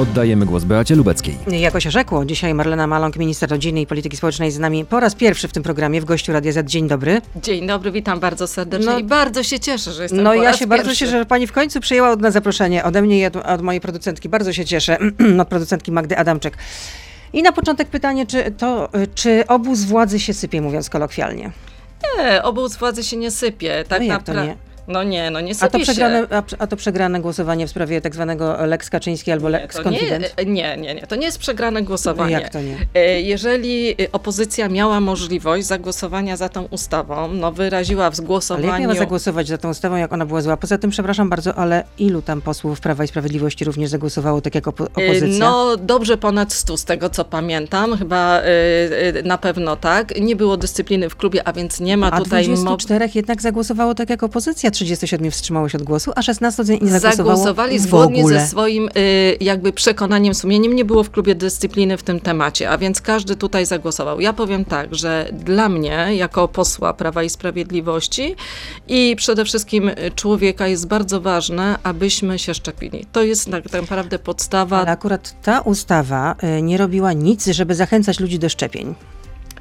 Oddajemy głos Beacie Lubeckiej. Jako się rzekło, dzisiaj Marlena Maląg, minister rodziny i polityki społecznej z nami po raz pierwszy w tym programie w gościu Radia Z. Dzień dobry. Dzień dobry, witam bardzo serdecznie No- i bardzo się cieszę, że jestem No po ja raz się bardzo pierwszy. cieszę, że pani w końcu przyjęła od nas zaproszenie ode mnie i od, od mojej producentki. Bardzo się cieszę, od producentki Magdy Adamczek. I na początek pytanie, czy, to, czy obóz władzy się sypie, mówiąc kolokwialnie? Nie, obóz władzy się nie sypie. Tak No jak to napra- nie? No nie, no nie A to, przegrane, a, a to przegrane głosowanie w sprawie tak zwanego Lex Kaczyński albo Lex nie, Confident? nie, nie, nie, to nie jest przegrane głosowanie. Jak to nie? E, Jeżeli e, opozycja miała możliwość zagłosowania za tą ustawą, no wyraziła w Ale jak miała zagłosować za tą ustawą, jak ona była zła? Poza tym, przepraszam bardzo, ale ilu tam posłów Prawa i Sprawiedliwości również zagłosowało tak jak opo- E, opozycja? No, dobrze ponad 100 z tego, co pamiętam. Chyba na pewno tak. Nie było dyscypliny w klubie, a więc nie ma A tutaj... mo- 24 jednak zagłosowało tak jak opozycja, 37 wstrzymało się od głosu, a 16 nie zagłosowało Zagłosowali zgodnie ze swoim y, jakby przekonaniem, sumieniem. Nie było w klubie dyscypliny w tym temacie, a więc każdy tutaj zagłosował. Ja powiem tak, że dla mnie, jako posła Prawa i Sprawiedliwości i przede wszystkim człowieka jest bardzo ważne, abyśmy się szczepili. To jest tak naprawdę podstawa. Ale akurat ta ustawa y, nie robiła nic, żeby zachęcać ludzi do szczepień.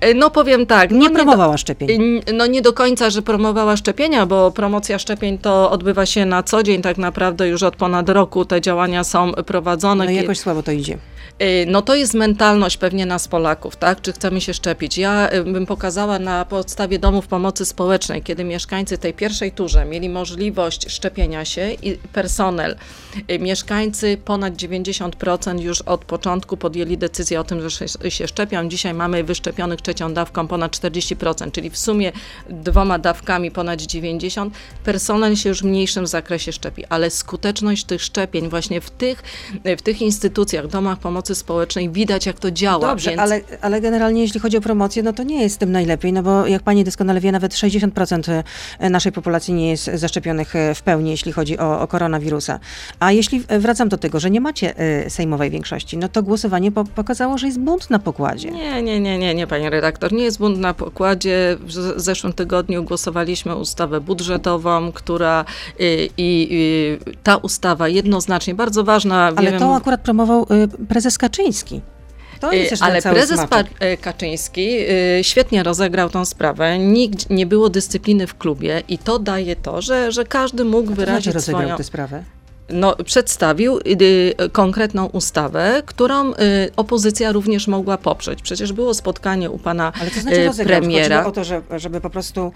Y, No powiem tak, no Nie do- promowała szczepień. No nie do końca, że promowała szczepienia, bo promocja szczepień to odbywa się na co dzień, tak naprawdę już od ponad roku te działania są prowadzone. No i jakoś słabo to idzie. Y, No to jest mentalność pewnie nas Polaków, tak? Czy chcemy się szczepić? Ja y, bym pokazała na podstawie domów pomocy społecznej, kiedy mieszkańcy tej pierwszej turze mieli możliwość szczepienia się i personel, y, mieszkańcy ponad 90% już od początku podjęli decyzję o tym, że się- szczepią. Dzisiaj mamy wyszczepionych trzecią dawką ponad 40%, czyli w sumie dwoma dawkami ponad 90%. Personel się już w mniejszym zakresie szczepi, ale skuteczność tych szczepień właśnie w tych, w tych instytucjach, domach pomocy społecznej widać, jak to działa. Dobrze, więc... ale, ale generalnie jeśli chodzi o promocję, no to nie jest z tym najlepiej, no bo jak pani doskonale wie, nawet 60% naszej populacji nie jest zaszczepionych e, w pełni, jeśli chodzi o, o koronawirusa. A jeśli e, wracam do tego, że nie macie e, sejmowej większości, no to głosowanie po, pokazało, że jest bunt na pokładzie. Nie, nie, nie, nie, nie, panie redaktor. Nie jest bunt na pokładzie. W zeszłym tygodniu głosowaliśmy ustawę budżetową, która y, i y, ta ustawa jednoznacznie bardzo ważna. Ale wiem, to akurat promował y, prezes Kaczyński. To jest Y, Ale prezes smaczek. Y, Kaczyński y, świetnie rozegrał tą sprawę. Nikt nie było dyscypliny w klubie i to daje to, że, że każdy mógł znaczy wyrazić rozegrał swoją... tę sprawę. No, przedstawił konkretną ustawę, którą opozycja również mogła poprzeć. Przecież było spotkanie u pana Ale to znaczy rozegrał. premiera. Chodziło o to, że, żeby po prostu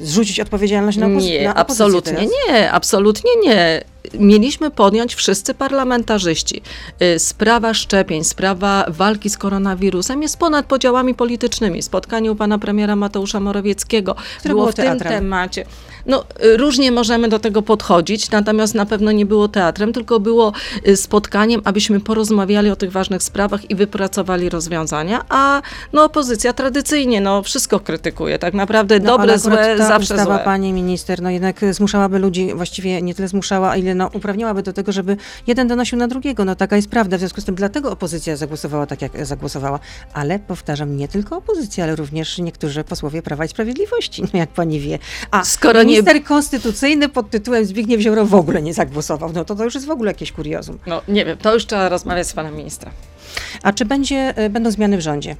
zrzucić odpowiedzialność na, opozy- Nie, na opozycję absolutnie teraz. nie, absolutnie nie. Mieliśmy podjąć wszyscy parlamentarzyści. Y, Sprawa szczepień, sprawa walki z koronawirusem jest ponad podziałami politycznymi. Spotkanie u pana premiera Mateusza Morawieckiego Które było było w tym temacie. No, y, różnie możemy do tego podchodzić, natomiast na pewno nie było teatrem, tylko było y, spotkaniem, abyśmy porozmawiali o tych ważnych sprawach i wypracowali rozwiązania, a no, opozycja tradycyjnie no, wszystko krytykuje. Tak naprawdę No, dobre, złe, ta zawsze ustawa, złe. pani minister, no jednak zmuszałaby ludzi, właściwie nie tyle zmuszała, ile no, uprawniałaby do tego, żeby jeden donosił na drugiego. No taka jest prawda. W związku z tym dlatego opozycja zagłosowała tak, jak zagłosowała. Ale powtarzam, nie tylko opozycja, ale również niektórzy posłowie Prawa i Sprawiedliwości, no jak pani wie. A Skoro nie- minister konstytucyjny pod tytułem Zbigniew Ziobro w ogóle nie zagłosował. No to to już jest w ogóle jakieś kuriozum. No nie wiem, to już trzeba rozmawiać z panem ministrem. A czy będzie, y, będą zmiany w rządzie?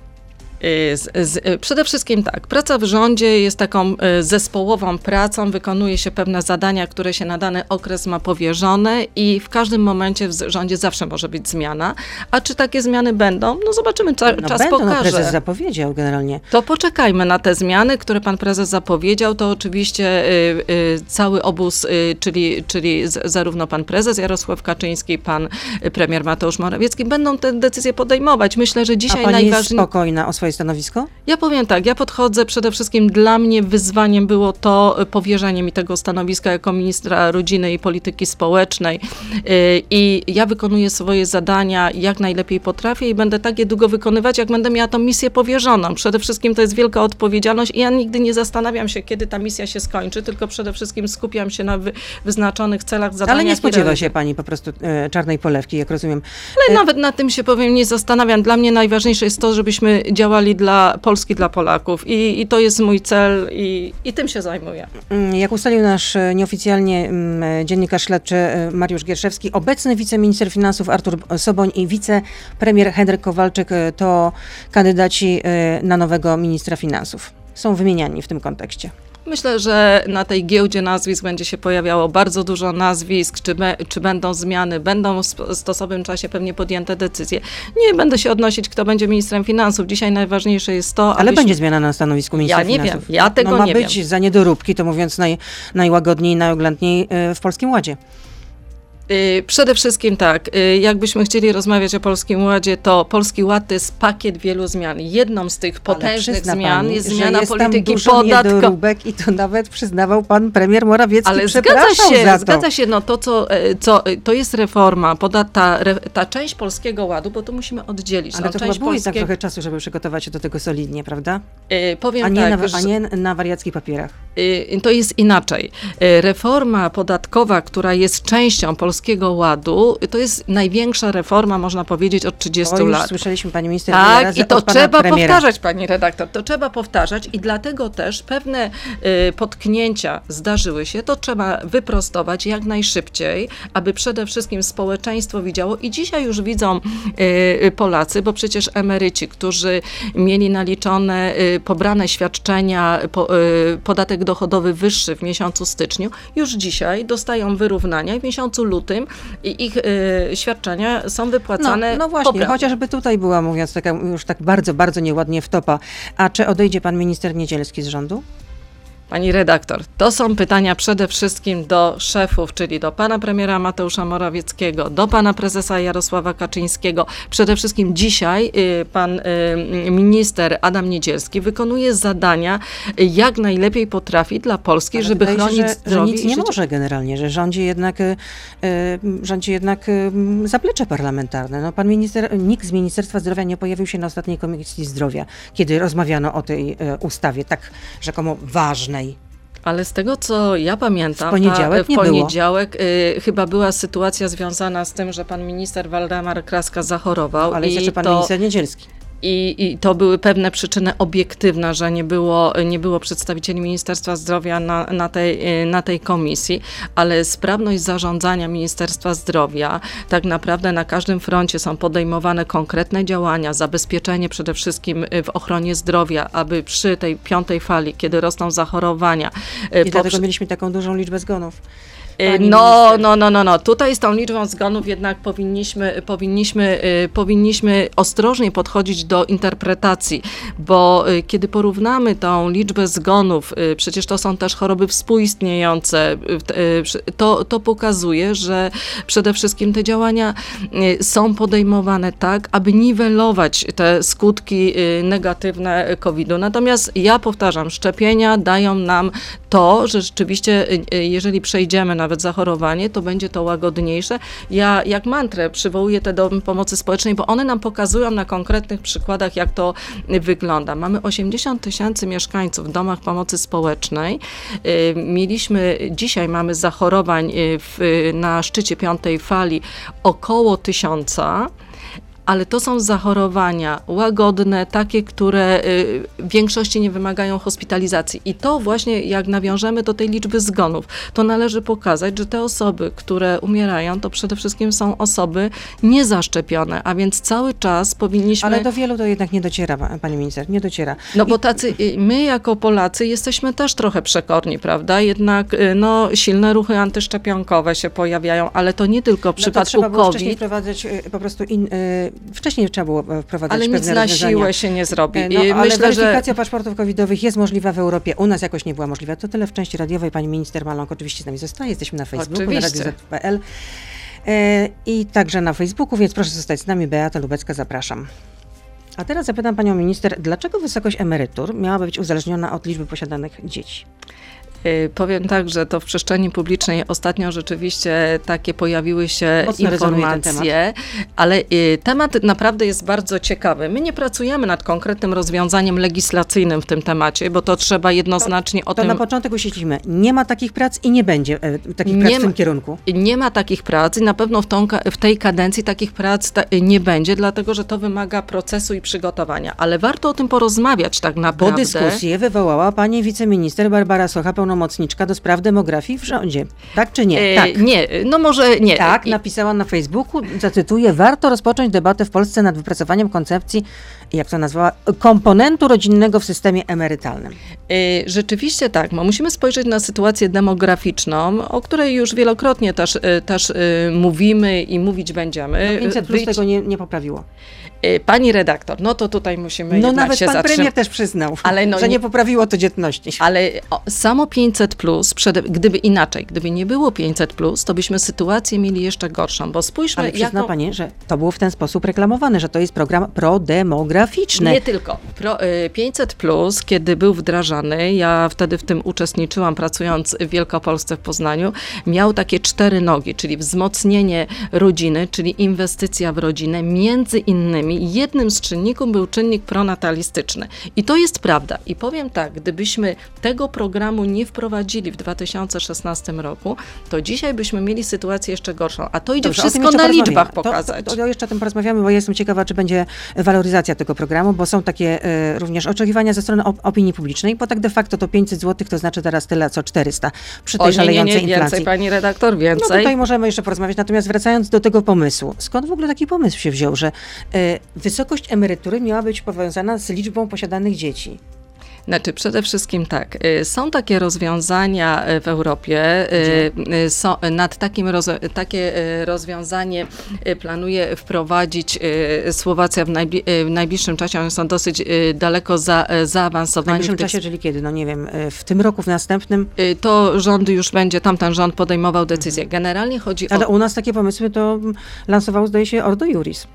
Y, Z, z, y, przede wszystkim tak, praca w rządzie jest taką y, zespołową pracą, wykonuje się pewne zadania, które się na dany okres ma powierzone i w każdym momencie w rządzie zawsze może być zmiana. A czy takie zmiany będą? No zobaczymy, cza, No czas będą, no pokaże. prezes zapowiedział generalnie. To poczekajmy na te zmiany, które pan prezes zapowiedział. To oczywiście y, y, cały obóz, y, czyli, czyli z, zarówno pan prezes Jarosław Kaczyński, pan premier Mateusz Morawiecki będą te decyzje podejmować. Myślę, że dzisiaj najważniejsze. spokojna o swoje stanowisko? Ja powiem tak, ja podchodzę przede wszystkim, dla mnie wyzwaniem było to y, powierzenie mi tego stanowiska jako ministra rodziny i polityki społecznej Y, i ja wykonuję swoje zadania jak najlepiej potrafię i będę tak je długo wykonywać, jak będę miała tą misję powierzoną. Przede wszystkim to jest wielka odpowiedzialność i ja nigdy nie zastanawiam się, kiedy ta misja się skończy, tylko przede wszystkim skupiam się na wy, wyznaczonych celach, zadaniach. Ale nie spodziewa się pani po prostu e, czarnej polewki, jak rozumiem. Ale nawet na tym się powiem, nie zastanawiam. Dla mnie najważniejsze jest to, żebyśmy działali pracowali dla Polski, dla Polaków i, i to jest mój cel i, i tym się zajmuję. Mm, Jak ustalił nasz e, nieoficjalnie mm, dziennikarz śledczy e, Mariusz Gierszewski, obecny wiceminister finansów Artur Soboń i wicepremier Henryk Kowalczyk e, to kandydaci e, na nowego ministra finansów. Są wymieniani w tym kontekście. Myślę, że na tej giełdzie nazwisk będzie się pojawiało bardzo dużo nazwisk, czy, be, czy będą zmiany, będą w stosownym czasie pewnie podjęte decyzje. Nie będę się odnosić, kto będzie ministrem finansów. Dzisiaj najważniejsze jest to, Ale abyśmy- będzie zmiana na stanowisku ministra Ja nie finansów. wiem, ja tego no, ma nie być wiem. za niedoróbki, to mówiąc naj, najłagodniej, najoględniej e, w Polskim Ładzie. Y, Przede wszystkim tak, y, jakbyśmy chcieli rozmawiać o Polskim Ładzie, to Polski Ład to jest pakiet wielu zmian. Jedną z tych potężnych zmian pani, jest zmiana jest polityki podatkowej. i to nawet przyznawał pan premier Morawiecki. Ale zgadza się, zgadza się, no to co, e, co e, to jest reforma, poda, ta, ta część Polskiego Ładu, bo to musimy oddzielić. Ale no, to chyba część i tak polskiego, trochę czasu, żeby przygotować się do tego solidnie, prawda? e, powiem A nie, tak, na, a nie na wariackich papierach. Y, To jest inaczej. Y, Reforma podatkowa, która jest częścią Polskiego Ładu, to jest największa reforma, można powiedzieć, od 30 O, lat. słyszeliśmy pani minister Tak, i to trzeba premiera. powtarzać, pani redaktor, to trzeba powtarzać i dlatego też pewne y, potknięcia zdarzyły się, to trzeba wyprostować jak najszybciej, aby przede wszystkim społeczeństwo widziało i dzisiaj już widzą Polacy, bo przecież emeryci, którzy mieli naliczone, pobrane świadczenia, po, podatek dochodowy wyższy w miesiącu styczniu, już dzisiaj dostają wyrównania i w miesiącu lutym i ich y, świadczenia są No, wypłacane no właśnie, poprawnie. chociażby tutaj była, mówiąc taka, już tak bardzo, bardzo nieładnie wtopa. A czy odejdzie pan minister Niedzielski z rządu? Pani redaktor, to są pytania przede wszystkim do szefów, czyli do pana premiera Mateusza Morawieckiego, do pana prezesa Jarosława Kaczyńskiego. Przede wszystkim dzisiaj y, pan y, minister Adam Niedzielski wykonuje zadania, y, jak najlepiej potrafi dla Polski, Ale żeby wydaje się, chronić że, że zdrowie nic i nie życie. może generalnie, że rządzi jednak, rządzi jednak zaplecze parlamentarne. No, pan minister, nikt z Ministerstwa Zdrowia nie pojawił się na ostatniej Komisji Zdrowia, kiedy rozmawiano o tej ustawie, tak rzekomo ważnej. Ale z tego, co ja pamiętam, W poniedziałek ta, w nie było. poniedziałek y, chyba była sytuacja związana z tym, że pan minister Waldemar Kraska zachorował. Ale i jeszcze pan to, minister Niedzielski. I, I to były pewne przyczyny obiektywne, że nie było, nie było przedstawicieli Ministerstwa Zdrowia na, na, tej, na tej komisji, ale sprawność zarządzania Ministerstwa Zdrowia, tak naprawdę na każdym froncie są podejmowane konkretne działania, zabezpieczenie przede wszystkim y, w ochronie zdrowia, aby przy tej piątej fali, kiedy rosną zachorowania, y, I dlatego poprze- mieliśmy taką dużą liczbę zgonów. Y, No, no, no, no, no. Tutaj z tą liczbą zgonów jednak powinniśmy, powinniśmy, y, powinniśmy ostrożnie podchodzić do interpretacji, bo y, kiedy porównamy tą liczbę zgonów, y, przecież to są też choroby współistniejące, y, y, to, to pokazuje, że przede wszystkim te działania y, są podejmowane tak, aby niwelować te skutki y, negatywne COVID-u. Natomiast ja powtarzam, szczepienia dają nam to, że rzeczywiście, y, y, jeżeli przejdziemy nawet zachorowanie, to będzie to łagodniejsze. Ja jak mantrę przywołuję te domy pomocy społecznej, bo one nam pokazują na konkretnych przykładach, jak to wygląda. Mamy 80 tysięcy mieszkańców w domach pomocy społecznej. Y, Mieliśmy, dzisiaj mamy zachorowań y, w, na szczycie piątej fali około tysiąca ale to są zachorowania łagodne, takie, które y, w większości nie wymagają hospitalizacji. I to właśnie, jak nawiążemy do tej liczby zgonów, to należy pokazać, że te osoby, które umierają, to przede wszystkim są osoby niezaszczepione, a więc cały czas powinniśmy... Ale do wielu to jednak nie dociera, pa- pani minister, nie dociera. No bo tacy, y, my jako Polacy jesteśmy też trochę przekorni, prawda? Jednak y, no, silne ruchy antyszczepionkowe się pojawiają, ale to nie tylko w No to przypadku trzeba było wcześniej COVID, wprowadzać po prostu in, wcześniej trzeba było e, wprowadzać ale nic pewne na rozwiązania. siłę się nie zrobi. E, No, I ale myślę, że weryfikacja paszportów covidowych jest możliwa w Europie. U nas jakoś nie była możliwa. To tyle w części radiowej. Pani minister Maląg oczywiście z nami zostaje. Jesteśmy na Facebooku, na Oczywiście. radio.pl e, i także na Facebooku, więc proszę zostać z nami. Beata Lubecka, zapraszam. A teraz zapytam panią minister, dlaczego wysokość emerytur miałaby być uzależniona od liczby posiadanych dzieci? Y, Powiem tak, że to w przestrzeni publicznej ostatnio rzeczywiście takie pojawiły się Mocno informacje, ale y, temat naprawdę jest bardzo ciekawy. My nie pracujemy nad konkretnym rozwiązaniem legislacyjnym w tym temacie, bo to trzeba jednoznacznie o To tym na początek uściślimy. Nie ma takich prac i nie będzie e, takich Nie prac w tym ma- kierunku. Nie ma takich prac i na pewno w, tą, w tej kadencji takich prac ta, nie będzie, dlatego że to wymaga procesu i przygotowania. Ale warto o tym porozmawiać tak Bo naprawdę. dyskusję wywołała pani wiceminister Barbara Socha, pełnomocniczka do spraw demografii w rządzie. Tak czy nie? E, tak. Nie, no może nie. Tak, napisała na Facebooku, zacytuję, warto rozpocząć debatę w Polsce nad wypracowaniem koncepcji, jak to nazwała, komponentu rodzinnego w systemie emerytalnym. Y, Rzeczywiście tak, bo musimy spojrzeć na sytuację demograficzną, o której już wielokrotnie też, y, też y, mówimy i mówić będziemy. No 500 plus tego nie, nie poprawiło. Y, Pani redaktor, no to tutaj musimy No nawet się pan zatrzymać. premier też przyznał, Ale no że nie... nie- poprawiło to dzietności. Ale o, samo 500, plus, przede, gdyby inaczej, gdyby nie było 500, plus, to byśmy sytuację mieli jeszcze gorszą, bo spójrzmy, Ale przyzna jaką, pani, że to było w ten sposób reklamowane, że to jest program prodemograficzny. Nie tylko. Pro, y, 500 plus, kiedy był wdrażany, ja wtedy w tym uczestniczyłam, pracując w Wielkopolsce w Poznaniu, miał takie cztery nogi, czyli wzmocnienie rodziny, czyli inwestycja w rodzinę. Między innymi jednym z czynników był czynnik pronatalistyczny. I to jest prawda. I powiem tak, gdybyśmy tego programu nie wprowadzili w 2016 roku, to dzisiaj byśmy mieli sytuację jeszcze gorszą. A to idzie Dobrze, wszystko na liczbach To- pokazać. To, to, jeszcze o tym porozmawiamy, bo ja jestem ciekawa, czy będzie waloryzacja tego programu, bo są takie e, również oczekiwania ze strony op- opinii publicznej, bo tak de facto to 500 zł to znaczy teraz tyle, co 400 przy tej O, nie, nie, szalejącej nie, inflacji. więcej, pani redaktor, No więcej. tutaj możemy jeszcze porozmawiać, natomiast wracając do tego pomysłu. Skąd w ogóle taki pomysł się wziął, że e, wysokość emerytury miała być powiązana z liczbą posiadanych dzieci? Znaczy, przede wszystkim tak, y, są takie rozwiązania y, w Europie, y, są, nad takim roz- takie rozwiązanie planuje wprowadzić Słowacja w, najbli- w najbliższym czasie, one są dosyć daleko za, y, W zaawansowani. najbliższym w tych czasie, czyli kiedy? No nie wiem, w tym roku, w następnym? To rząd już będzie, tamten rząd podejmował decyzję. Generalnie chodzi o... Ale u nas takie pomysły to lansował, zdaje się, Ordo Juris.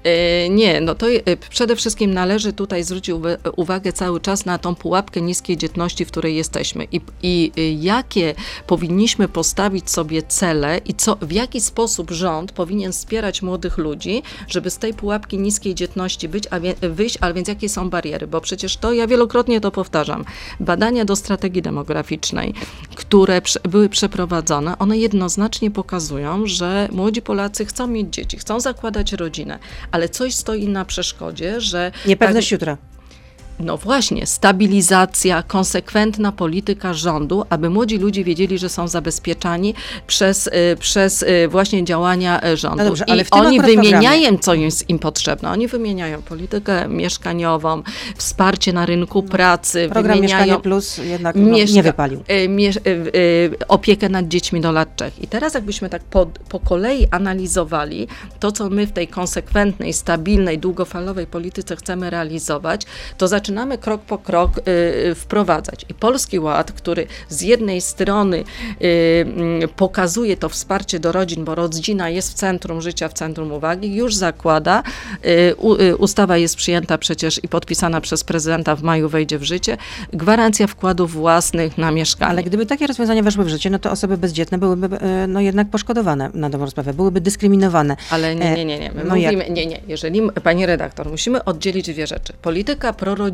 Nie, no to przede wszystkim należy tutaj zwrócić uwa- uwagę cały czas na tą pułapkę niskiej dzietności, w której jesteśmy. I, i y, jakie powinniśmy postawić sobie cele i co, w jaki sposób rząd powinien wspierać młodych ludzi, żeby z tej pułapki niskiej dzietności być, a wie, wyjść, ale więc jakie są bariery, bo przecież to, ja wielokrotnie to powtarzam, badania do strategii demograficznej, które prze, były przeprowadzone, one jednoznacznie pokazują, że młodzi Polacy chcą mieć dzieci, chcą zakładać rodzinę, ale coś stoi na przeszkodzie, że Niepewność jutra. No właśnie, stabilizacja, konsekwentna polityka rządu, aby młodzi ludzie wiedzieli, że są zabezpieczani przez, y, przez y, właśnie działania y, rządu. No dobrze, I ale w tym oni wymieniają, co jest im potrzebne. Oni wymieniają politykę mieszkaniową, wsparcie na rynku pracy, Program wymieniają Mieszkanie Plus jednak no, Mieszka- nie wypalił. y, opiekę nad dziećmi do lat trzech. I teraz jakbyśmy tak po, po kolei analizowali to, co my w tej konsekwentnej, stabilnej, długofalowej polityce chcemy realizować, to zaczynamy krok po krok y, wprowadzać. I Polski Ład, który z jednej strony y, mm, pokazuje to wsparcie do rodzin, bo rodzina jest w centrum życia, w centrum uwagi, już zakłada, y, y, ustawa jest przyjęta przecież i podpisana przez prezydenta w maju wejdzie w życie, gwarancja wkładów własnych na mieszkanie. Ale gdyby takie rozwiązania weszły w życie, no to osoby bezdzietne byłyby e, no jednak poszkodowane na dobrą sprawę, byłyby dyskryminowane. Ale nie, E, nie, nie, nie. My no jak? mówimy, nie, nie. Jeżeli, pani redaktor, musimy oddzielić dwie rzeczy. Polityka prorodzinna,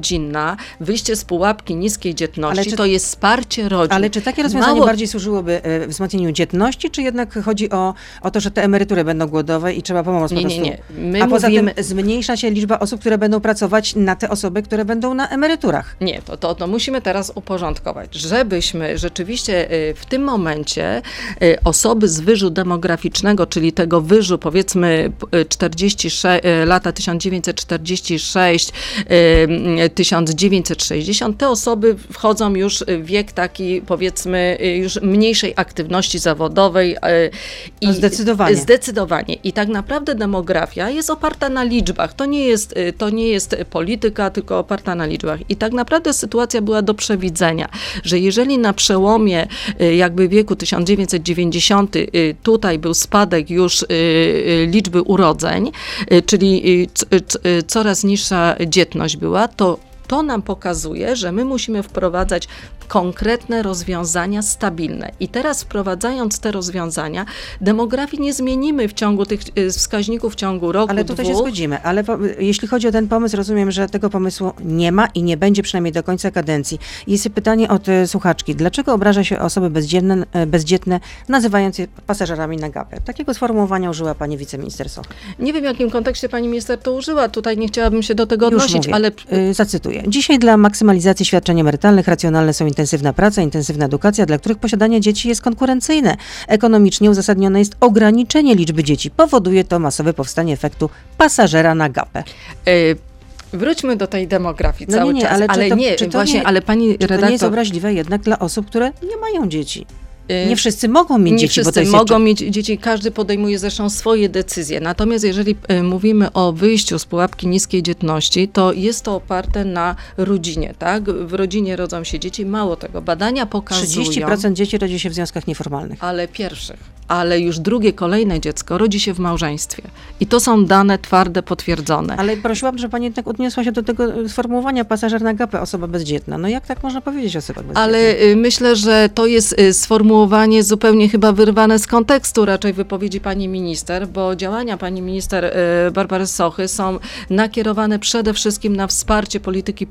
wyjście z pułapki niskiej dzietności, Ale czy- to jest wsparcie rodzin. Ale czy takie rozwiązanie Mało- bardziej służyłoby e, wzmocnieniu dzietności, czy jednak chodzi o, o to, że te emerytury będą głodowe i trzeba pomóc Nie, po nie, prostu? nie. My A poza mówimy- tym zmniejsza się liczba osób, które będą pracować na te osoby, które będą na emeryturach. Nie, to, to, to musimy teraz uporządkować, żebyśmy rzeczywiście y, w tym momencie y, osoby z wyżu demograficznego, czyli tego wyżu powiedzmy y, 46, y, lata 1946, y, 1960, te osoby wchodzą już w wiek taki powiedzmy już mniejszej aktywności zawodowej. y, No zdecydowanie. Zdecydowanie. I tak naprawdę demografia jest oparta na liczbach. To nie jest, y, to nie jest polityka, tylko oparta na liczbach. I tak naprawdę sytuacja była do przewidzenia, że jeżeli na przełomie y, jakby wieku 1990 y, tutaj był spadek już liczby urodzeń, czyli coraz niższa dzietność była, to To nam pokazuje, że my musimy wprowadzać konkretne rozwiązania stabilne. I teraz wprowadzając te rozwiązania, demografii nie zmienimy w ciągu tych y, wskaźników w ciągu roku, Ale tutaj dwóch. się zgodzimy. Ale po, jeśli chodzi o ten pomysł, rozumiem, że tego pomysłu nie ma i nie będzie przynajmniej do końca kadencji. Jest pytanie od e, słuchaczki. Dlaczego obraża się osoby bezdzietne, e, bezdzietne nazywając je pasażerami na gapę? Takiego sformułowania użyła pani wiceminister Socha. Nie wiem, w jakim kontekście pani minister to użyła. Tutaj nie chciałabym się do tego Już odnosić, mówię. ale Y, Dzisiaj dla maksymalizacji świadczeń emerytalnych racjonalne są intensywna praca, intensywna edukacja, dla których posiadanie dzieci jest konkurencyjne. Ekonomicznie uzasadnione jest ograniczenie liczby dzieci. Powoduje to masowe powstanie efektu pasażera na gapę. y, wróćmy do tej demografii No nie, cały nie, czas. ale czy to- nie, właśnie, nie- ale pani Czy to redaktor... nie jest obraźliwe jednak dla osób, które nie mają dzieci? Y, Nie wszyscy mogą mieć Nie dzieci, wszyscy bo to jest mogą jeszcze... mieć dzieci, każdy podejmuje zresztą swoje decyzje. Natomiast jeżeli y, mówimy o wyjściu z pułapki niskiej dzietności, to jest to oparte na rodzinie, tak? W rodzinie rodzą się dzieci. Mało tego, badania pokazują... 30% dzieci rodzi się w związkach nieformalnych. Ale pierwszych, ale już drugie, kolejne dziecko rodzi się w małżeństwie. I to są dane twarde, potwierdzone. Ale prosiłam, żeby pani jednak odniosła się do tego sformułowania pasażer na gapę, osoba bezdzietna. No jak tak można powiedzieć o osobach bezdzietnych? Ale y, myślę, że to jest y, sformułowanie zupełnie chyba wyrwane z kontekstu raczej wypowiedzi pani minister, bo działania pani minister y, Barbary Sochy są nakierowane przede wszystkim na wsparcie polityki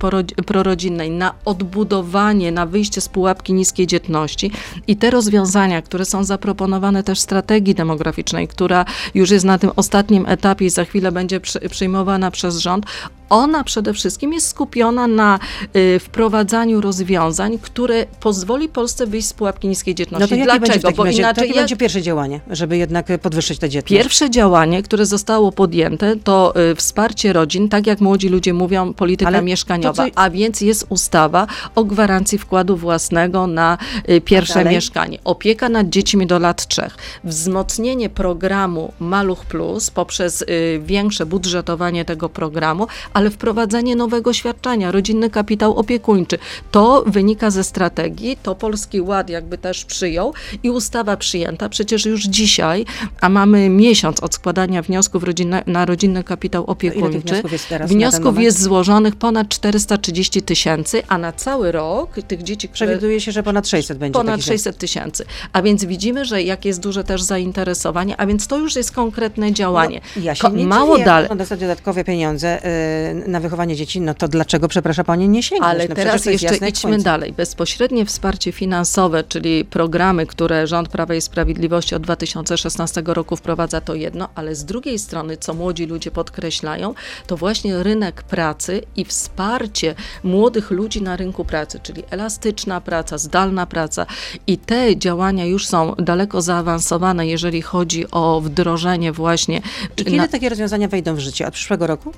prorodzinnej, na odbudowanie, na wyjście z pułapki niskiej dzietności i te rozwiązania, które są zaproponowane też strategii demograficznej, która już jest na tym ostatnim etapie i za chwilę będzie przy, przyjmowana przez rząd, ona przede wszystkim jest skupiona na y, wprowadzaniu rozwiązań, które pozwoli Polsce wyjść z pułapki niskiej dzietności. No to Dlaczego? Bo razie, inaczej jakie jak będzie pierwsze działanie, żeby jednak e, podwyższyć tę dzietność? Pierwsze działanie, które zostało podjęte, to y, wsparcie rodzin, tak jak młodzi ludzie mówią, polityka Ale to, mieszkaniowa, co- a więc jest ustawa o gwarancji wkładu własnego na y, pierwsze dalej? mieszkanie. Opieka nad dziećmi do lat trzech. Wzmocnienie programu Maluch Plus poprzez y, większe budżetowanie tego programu, ale wprowadzenie nowego świadczenia, rodzinny kapitał opiekuńczy. To wynika ze strategii, to Polski Ład jakby też przyjął i ustawa przyjęta przecież już dzisiaj, a mamy miesiąc od składania wniosków rodzinne, na rodzinny kapitał opiekuńczy. wniosków jest Wniosków jest złożonych ponad 430 tysięcy, a na cały rok tych dzieci, które Przewiduje się, że ponad 600 będzie ponad takich 600 tysięcy. A więc widzimy, że jak jest duże też zainteresowanie, a więc to już jest konkretne działanie. No, ja się Ko- nie Mało dziwię, dalej. dodatkowe pieniądze y, na wychowanie dzieci, no to dlaczego, przepraszam pani, nie sięgnąć? Ale no teraz jeszcze idźmy dalej. Bezpośrednie wsparcie finansowe, czyli programy, które rząd Prawa i Sprawiedliwości od 2016 roku wprowadza, to jedno, ale z drugiej strony, co młodzi ludzie podkreślają, to właśnie rynek pracy i wsparcie młodych ludzi na rynku pracy, czyli elastyczna praca, zdalna praca. I te działania już są daleko zaawansowane, jeżeli chodzi o wdrożenie właśnie I kiedy na, takie rozwiązania wejdą w życie? Od przyszłego roku?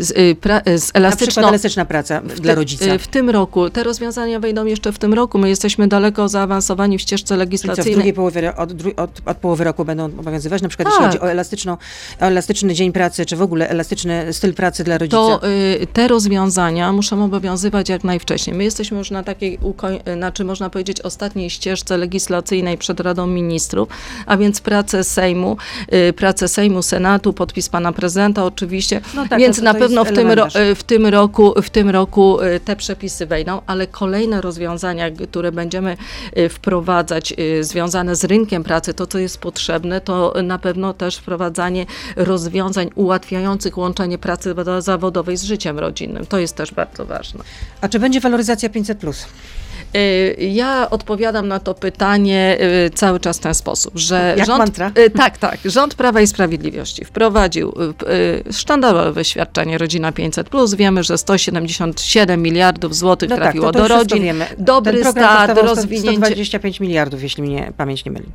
Y, z, y, pra, z Na przykład elastyczną elastyczna praca w dla rodzica. W tym roku. Te rozwiązania wejdą jeszcze w tym roku. My jesteśmy daleko zaawansowani w ścieżce Czyli co, w legislacyjnej. drugiej połowie, od, od, od połowy roku będą obowiązywać? Na przykład Tak. jeśli chodzi o, elastyczną, o elastyczny dzień pracy, czy w ogóle elastyczny styl pracy dla rodzica? To y, te rozwiązania muszą obowiązywać jak najwcześniej. My jesteśmy już na takiej, y, znaczy można powiedzieć, ostatniej ścieżce legislacyjnej przed Radą Ministrów, a więc pracę Sejmu, y, pracę Sejmu, Senatu, podpis pana prezydenta oczywiście. No tak, więc no na pewno jest w tym, ro- w tym roku, w tym roku y, te przepisy wejdą, ale kolejne rozwiązania, które będziemy y, wprowadzać y, związane z rynkiem pracy, to co jest potrzebne, to na pewno też wprowadzanie rozwiązań ułatwiających łączenie pracy zawodowej z życiem rodzinnym. To jest też bardzo ważne. A czy będzie waloryzacja 500+. Plus? Ja odpowiadam na to pytanie cały czas w ten sposób, że Jak rząd, mantra? tak, tak, rząd Prawa i Sprawiedliwości wprowadził sztandarowe świadczenie Rodzina 500+. Wiemy, że 177 miliardów złotych No tak, trafiło to do rodzin. wiemy. Dobry start, rozwinięcie. 125 miliardów, jeśli mnie pamięć nie myli.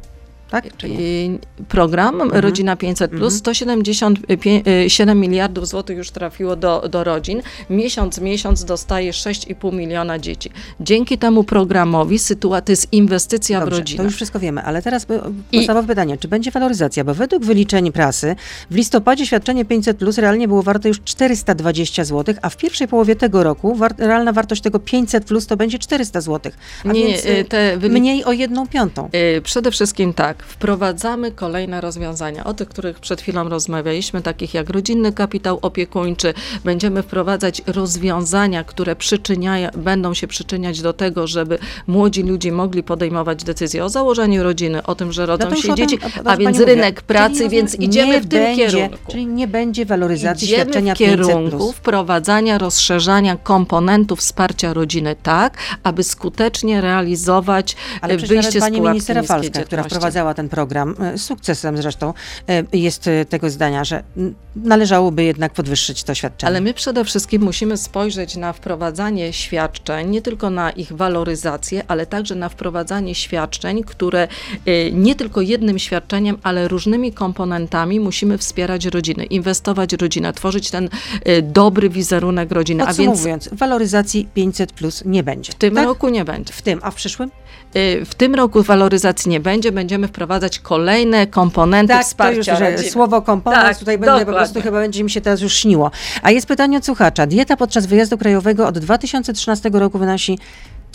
Tak? Czy nie? Y, Program Rodzina 500 plus 177 miliardów złotych już trafiło do, do rodzin. Miesiąc w miesiąc dostaje 6,5 miliona dzieci. Dzięki temu programowi sytuacja jest inwestycja w Dobrze, rodzinę. to już wszystko wiemy, ale teraz I- podstawowe pytanie, czy będzie waloryzacja? Bo według wyliczeń prasy w listopadzie świadczenie 500 plus realnie było warte już 420 zł, a w pierwszej połowie tego roku war, realna wartość tego 500 plus to będzie 400 zł. A Nie, więc y, te mniej o jedną piątą. Przede wszystkim tak, wprowadzamy kolejne rozwiązania, o tych, których przed chwilą rozmawialiśmy, takich jak rodzinny kapitał opiekuńczy. Będziemy wprowadzać rozwiązania, które przyczyniają, będą się przyczyniać do tego, żeby młodzi ludzie mogli podejmować decyzje o założeniu rodziny, o tym, że rodzą No się dzieci, a więc rynek pracy, Czyli więc idziemy w tym będzie, kierunku. Czyli nie będzie waloryzacji Idziemy świadczenia w kierunku 500+. wprowadzania, rozszerzania komponentów wsparcia rodziny tak, aby skutecznie realizować Ale e, wyjście z pani minister Rafalska, która wprowadzała ten program, e, sukcesem zresztą, e, jest e, tego zdania, że należałoby jednak podwyższyć to świadczenie. Ale my przede wszystkim musimy spojrzeć na wprowadzanie świadczeń, nie tylko na ich waloryzację, ale także na wprowadzanie świadczeń, które nie tylko jednym świadczeniem, ale różnymi komponentami musimy wspierać rodziny, inwestować w rodzinę, tworzyć ten dobry wizerunek rodziny. A więc waloryzacji 500 plus nie będzie. w tym tak? roku nie będzie. W tym, a w przyszłym? W tym roku waloryzacji nie będzie, będziemy wprowadzać kolejne komponenty Tak, to wsparcia już że słowo komponent, Tak, tutaj będę po dokładnie. prostu, chyba będzie mi się teraz już śniło. A jest pytanie od słuchacza. Dieta podczas wyjazdu krajowego od 2013 roku wynosi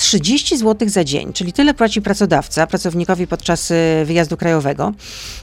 30 zł za dzień, czyli tyle płaci pracodawca pracownikowi podczas y, wyjazdu krajowego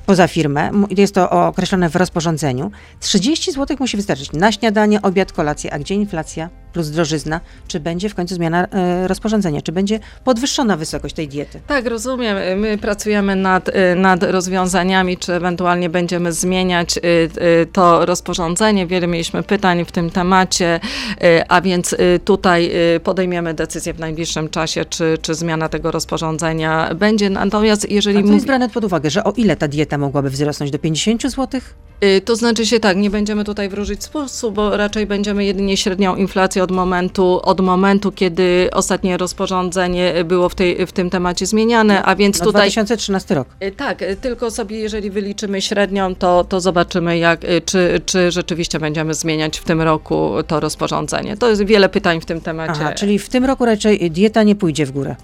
poza firmę. Jest to określone w rozporządzeniu. 30 zł musi wystarczyć na śniadanie, obiad, kolację. A gdzie inflacja plus drożyzna? Czy będzie w końcu zmiana e, rozporządzenia? Czy będzie podwyższona wysokość tej diety? Tak, rozumiem. My pracujemy nad, y, nad rozwiązaniami, czy ewentualnie będziemy zmieniać y, y, to rozporządzenie. Wiele mieliśmy pytań w tym temacie, y, a więc y, tutaj y, podejmiemy decyzję w najbliższym czasie, czy, czy zmiana tego rozporządzenia będzie. Natomiast jeżeli A mów- jest brane pod uwagę, że o ile ta dieta mogłaby wzrosnąć? Do 50 zł? Y, To znaczy się tak, nie będziemy tutaj wróżyć sposób, bo raczej będziemy jedynie średnią inflację od momentu, od momentu, kiedy ostatnie rozporządzenie było w, tej, w tym temacie zmieniane, a więc No, tutaj... 2013 rok. Y, Tak, y, tylko sobie jeżeli wyliczymy średnią, to, to zobaczymy, jak, czy, czy rzeczywiście będziemy zmieniać w tym roku to rozporządzenie. To jest wiele pytań w tym temacie. Aha, czyli w tym roku raczej dieta nie pójdzie w górę.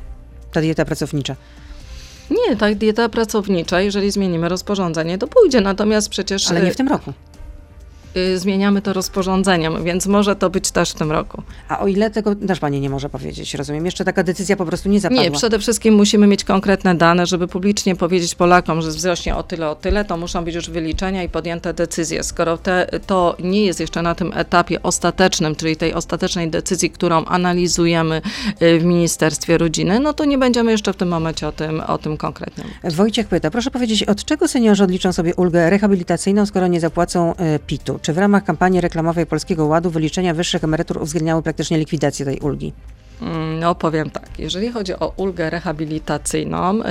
Ta dieta pracownicza. Nie, tak, dieta pracownicza, jeżeli zmienimy rozporządzenie, to pójdzie, natomiast przecież Ale nie y, w tym roku. Y, zmieniamy to rozporządzeniem, więc może to być też w tym roku. A o ile tego też pani nie może powiedzieć, rozumiem. Jeszcze taka decyzja po prostu nie zapadła. Nie, przede wszystkim musimy mieć konkretne dane, żeby publicznie powiedzieć Polakom, że wzrośnie o tyle, o tyle, to muszą być już wyliczenia i podjęte decyzje. Skoro te, to nie jest jeszcze na tym etapie ostatecznym, czyli tej ostatecznej decyzji, którą analizujemy y, w Ministerstwie Rodziny, no to nie będziemy jeszcze w tym momencie o tym, o tym konkretnie mówić. Wojciech pyta, proszę powiedzieć, od czego seniorzy odliczą sobie ulgę rehabilitacyjną, skoro nie zapłacą e, PIT-u? Czy w ramach kampanii reklamowej Polskiego Ładu wyliczenia wyższych emerytur uwzględniały praktycznie likwidację tej ulgi? Mm, No powiem tak, jeżeli chodzi o ulgę rehabilitacyjną, y,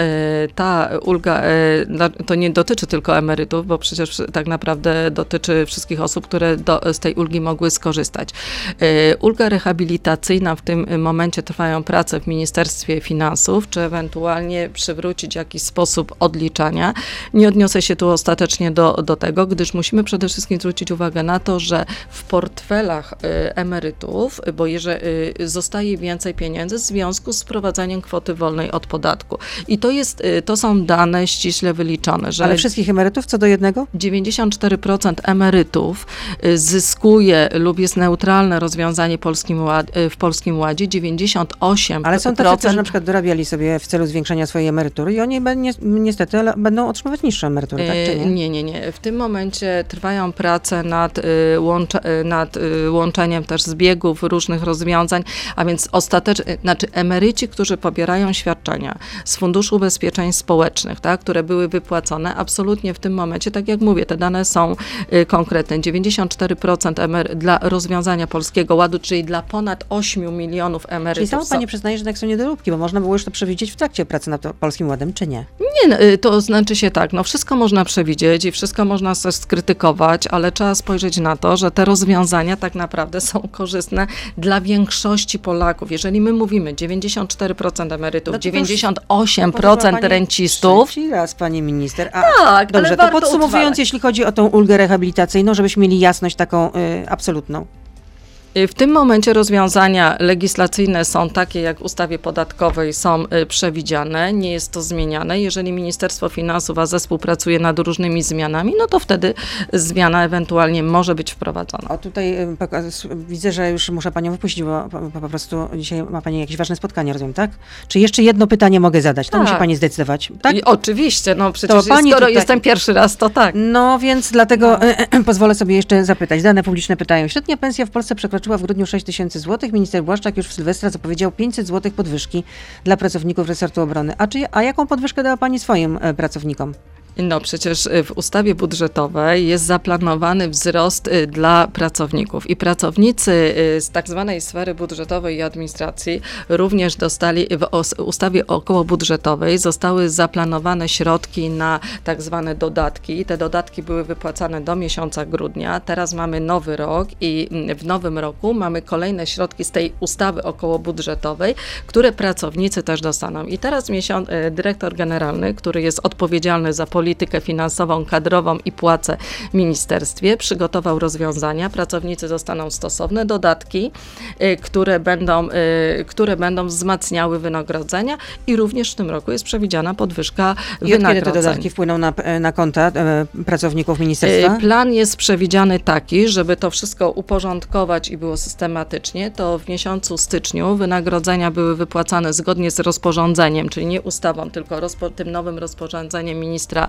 ta ulga y, to nie dotyczy tylko emerytów, bo przecież tak naprawdę dotyczy wszystkich osób, które do, z tej ulgi mogły skorzystać. Y, Ulga rehabilitacyjna w tym momencie trwają prace w Ministerstwie Finansów, czy ewentualnie przywrócić jakiś sposób odliczania. Nie odniosę się tu ostatecznie do, do tego, gdyż musimy przede wszystkim zwrócić uwagę na to, że w portfelach emerytów, bo jeżeli zostaje więcej pieniędzy w związku z wprowadzaniem kwoty wolnej od podatku. I to jest, y, to są dane ściśle wyliczone, że Ale wszystkich emerytów co do jednego? 94% emerytów y, zyskuje lub jest neutralne rozwiązanie polskim ład, y, w Polskim Ładzie, 98%. Ale są tacy, którzy na przykład dorabiali sobie w celu zwiększenia swojej emerytury i oni niestety będą otrzymywać niższe emerytury, tak czy nie? Nie, nie, nie. W tym momencie trwają prace nad, łącze, y, nad łączeniem też zbiegów różnych rozwiązań, a więc ostatecznie, znaczy emeryci, którzy pobierają świadczenia z Funduszu Ubezpieczeń Społecznych, tak, które były wypłacone, absolutnie w tym momencie, tak jak mówię, te dane są y, konkretne. 94% emery- dla rozwiązania Polskiego Ładu, czyli dla ponad 8 milionów Czyli emerytów. sama są- pani przyznaje, że tak są niedoróbki, bo można było już to przewidzieć w trakcie pracy nad Polskim Ładem, czy nie? Nie, no, y, to znaczy się tak, no wszystko można przewidzieć i wszystko można skrytykować, ale trzeba spojrzeć na to, że te rozwiązania tak naprawdę są korzystne dla większości Polaków. Jeżeli my mówimy 94% emerytów, No to to już 98% Powiedziała pani rencistów, Trzeci raz, pani minister. A, tak, Dobrze, ale to podsumowując, utrwalać. jeśli chodzi o tą ulgę rehabilitacyjną, żebyśmy mieli jasność taką y, absolutną. Y, W tym momencie rozwiązania legislacyjne są takie, jak w ustawie podatkowej są y, przewidziane, nie jest to zmieniane. Jeżeli Ministerstwo Finansów, a zespół pracuje nad różnymi zmianami, no to wtedy zmiana ewentualnie może być wprowadzona. O tutaj y, widzę, że już muszę panią wypuścić, bo po, prostu dzisiaj ma pani jakieś ważne spotkanie, rozumiem, tak? Czy jeszcze jedno pytanie mogę zadać? To Tak. musi pani zdecydować. Tak? I oczywiście, no przecież pani skoro tutaj- jestem pierwszy raz, to tak. No więc dlatego pozwolę sobie jeszcze zapytać. Dane publiczne pytają. Średnia pensja w Polsce przekroczyła w grudniu 6 tysięcy złotych. Minister Błaszczak już w Sylwestra zapowiedział 500 złotych podwyżki dla pracowników resortu obrony. A, czy, a jaką podwyżkę dała pani swoim e, pracownikom? No przecież y, w ustawie budżetowej jest zaplanowany wzrost y, dla pracowników i pracownicy y, z tak zwanej sfery budżetowej i administracji również dostali w ustawie okołobudżetowej zostały zaplanowane środki na tak zwane dodatki. Te dodatki były wypłacane do miesiąca grudnia. Teraz mamy nowy rok i mm, w nowym roku mamy kolejne środki z tej ustawy okołobudżetowej, które pracownicy też dostaną. I teraz miesiąc, dyrektor generalny, który jest odpowiedzialny za politykę finansową, kadrową i płace w ministerstwie, przygotował rozwiązania. Pracownicy dostaną stosowne dodatki, e, które będą, e, które będą wzmacniały wynagrodzenia i również w tym roku jest przewidziana podwyżka I od kiedy te wynagrodzeń. dodatki wpłyną na, e, na konta e, pracowników ministerstwa? E, Plan jest przewidziany taki, żeby to wszystko uporządkować i było systematycznie. To w miesiącu styczniu wynagrodzenia były wypłacane zgodnie z rozporządzeniem, czyli nie ustawą, tylko rozpo, tym nowym rozporządzeniem ministra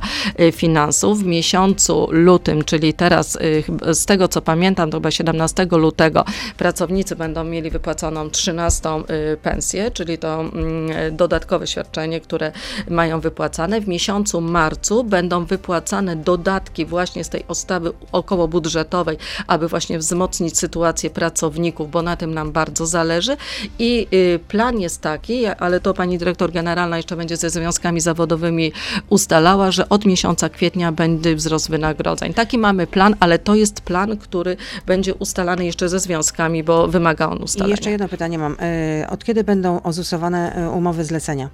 finansów. W miesiącu lutym, czyli teraz chyba z tego co pamiętam, to chyba 17 lutego, pracownicy będą mieli wypłaconą 13 e, pensję, czyli to mm, dodatkowe świadczenie, które mają wypłacane. W miesiącu marcu będą wypłacane dodatki właśnie z tej ustawy okołobudżetowej, aby właśnie wzmocnić sytuację pracowników, bo na tym nam bardzo zależy. I y, plan jest taki, ale to pani dyrektor generalna jeszcze będzie ze związkami zawodowymi ustalała, że od miesiąca kwietnia będzie wzrost wynagrodzeń. Taki mamy plan, ale to jest plan, który będzie ustalany jeszcze ze związkami, bo wymaga on I ustalenia. jeszcze jedno pytanie mam. E, Od kiedy będą ozusowane e, umowy zlecenia?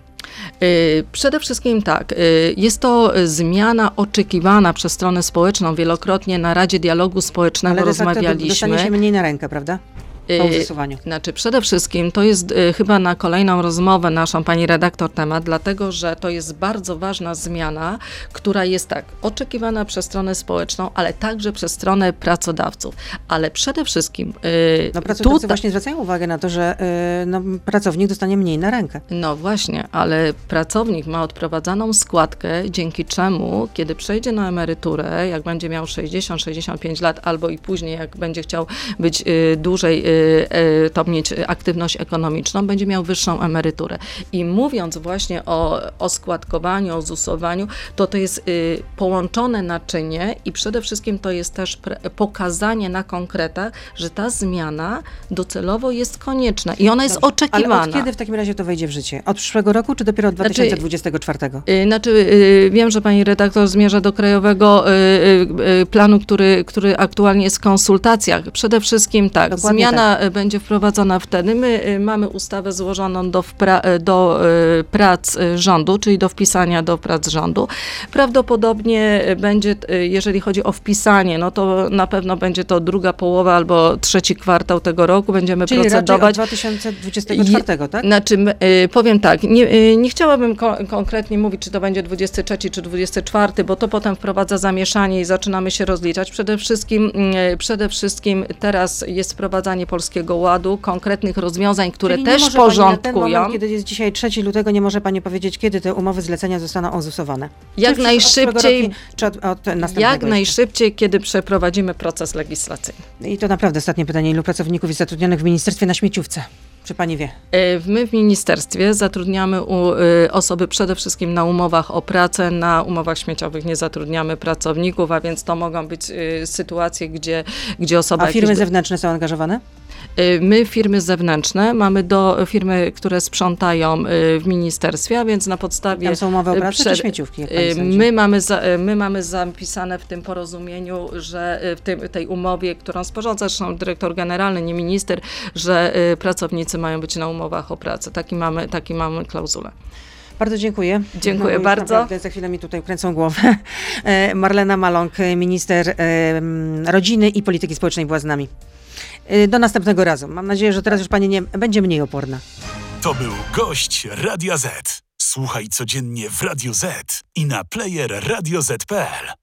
Y, Przede wszystkim tak, jest to zmiana oczekiwana przez stronę społeczną. Wielokrotnie na Radzie Dialogu Społecznego Ale de facto dostanie się rozmawialiśmy. mniej na rękę, prawda? Po Y, uzusowaniu. Znaczy, przede wszystkim to jest y, chyba na kolejną rozmowę naszą pani redaktor temat, dlatego że to jest bardzo ważna zmiana, która jest tak oczekiwana przez stronę społeczną, ale także przez stronę pracodawców. Ale przede wszystkim y, No pracodawcy tutaj- właśnie zwracają uwagę na to, że no, pracownik dostanie mniej na rękę. No właśnie, ale pracownik ma odprowadzaną składkę, dzięki czemu, kiedy przejdzie na emeryturę, jak będzie miał 60-65 lat, albo i później, jak będzie chciał być dłużej, to mieć aktywność ekonomiczną, będzie miał wyższą emeryturę. I mówiąc właśnie o, o składkowaniu, o ZUS-owaniu, to to jest y, połączone naczynie i przede wszystkim to jest też pokazanie na konkretach, że ta zmiana docelowo jest konieczna i ona jest Dobrze, oczekiwana. Ale od kiedy w takim razie to wejdzie w życie? Od przyszłego roku, czy dopiero od Znaczy- 2024? Y, Znaczy, y, wiem, że pani redaktor zmierza do krajowego y, y, y, planu, który, który aktualnie jest w konsultacjach. Przede wszystkim tak, Dokładnie zmiana y, będzie wprowadzona wtedy. My y, mamy ustawę złożoną do, y, do prac rządu, czyli do wpisania do prac rządu. Prawdopodobnie będzie, jeżeli chodzi o wpisanie, no to na pewno będzie to druga połowa albo trzeci kwartał tego roku. Będziemy Czyli procedować. 2024, tak? Znaczy, powiem tak, nie, nie chciałabym ko- konkretnie mówić, czy to będzie 23 czy 24, bo to potem wprowadza zamieszanie i zaczynamy się rozliczać. Przede wszystkim, przede wszystkim teraz jest wprowadzanie Polskiego Ładu, konkretnych rozwiązań, które Czyli też może pani Na porządkują. moment, kiedy jest dzisiaj 3 lutego, nie może Pani powiedzieć, kiedy te umowy zlecenia zostaną ozusowane? Jak Czy najszybciej- roku, Czy od, od Jak jeszcze? najszybciej, kiedy przeprowadzimy proces legislacyjny. I to naprawdę ostatnie pytanie. Ilu pracowników jest zatrudnionych w ministerstwie na śmieciówce? Czy Pani wie? Y, My w ministerstwie zatrudniamy y, osoby przede wszystkim na umowach o pracę, na umowach śmieciowych nie zatrudniamy pracowników, a więc to mogą być y, sytuacje, gdzie, gdzie osoba... A firmy jakieś- zewnętrzne są angażowane? Y, My firmy zewnętrzne, mamy do firmy, które sprzątają y, w ministerstwie, a więc na podstawie... Tam są umowy o y, pracę czy przed- śmieciówki? My mamy, za, my mamy zapisane w tym porozumieniu, że w tym, tej umowie, którą sporządza zresztą dyrektor generalny, nie minister, że pracownicy mają być na umowach o pracę. Taki mamy, taki mamy klauzulę. Bardzo dziękuję. Dziękuję już bardzo. Naprawdę za chwilę mi tutaj kręcą głowę. E, Marlena Maląg, minister rodziny i polityki społecznej była z nami. Y, Do następnego razu. Mam nadzieję, że teraz już pani nie, będzie mniej oporna. To był gość Radia Z. Słuchaj codziennie w Radio Z i na player radioz.pl.